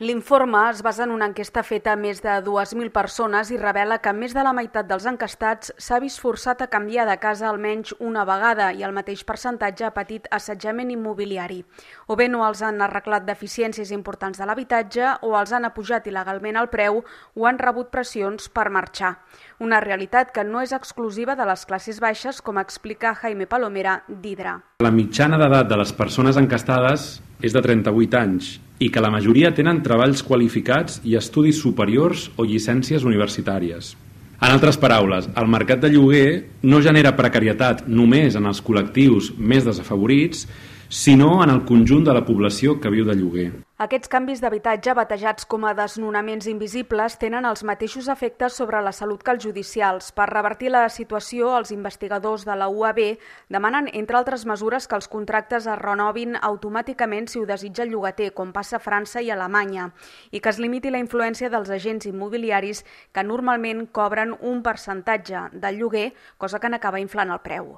L'informe es basa en una enquesta feta a més de 2.000 persones i revela que més de la meitat dels encastats s'ha vist forçat a canviar de casa almenys una vegada i el mateix percentatge ha patit assetjament immobiliari. O bé no els han arreglat deficiències importants de l'habitatge o els han apujat il·legalment el preu o han rebut pressions per marxar. Una realitat que no és exclusiva de les classes baixes, com explica Jaime Palomera d'Hidra. La mitjana d'edat de les persones encastades és de 38 anys i que la majoria tenen treballs qualificats i estudis superiors o llicències universitàries. En altres paraules, el mercat de lloguer no genera precarietat només en els col·lectius més desafavorits, sinó en el conjunt de la població que viu de lloguer. Aquests canvis d'habitatge, batejats com a desnonaments invisibles, tenen els mateixos efectes sobre la salut que els judicials. Per revertir la situació, els investigadors de la UAB demanen, entre altres mesures, que els contractes es renovin automàticament si ho desitja el llogater, com passa a França i Alemanya, i que es limiti la influència dels agents immobiliaris que normalment cobren un percentatge del lloguer, cosa que n'acaba inflant el preu.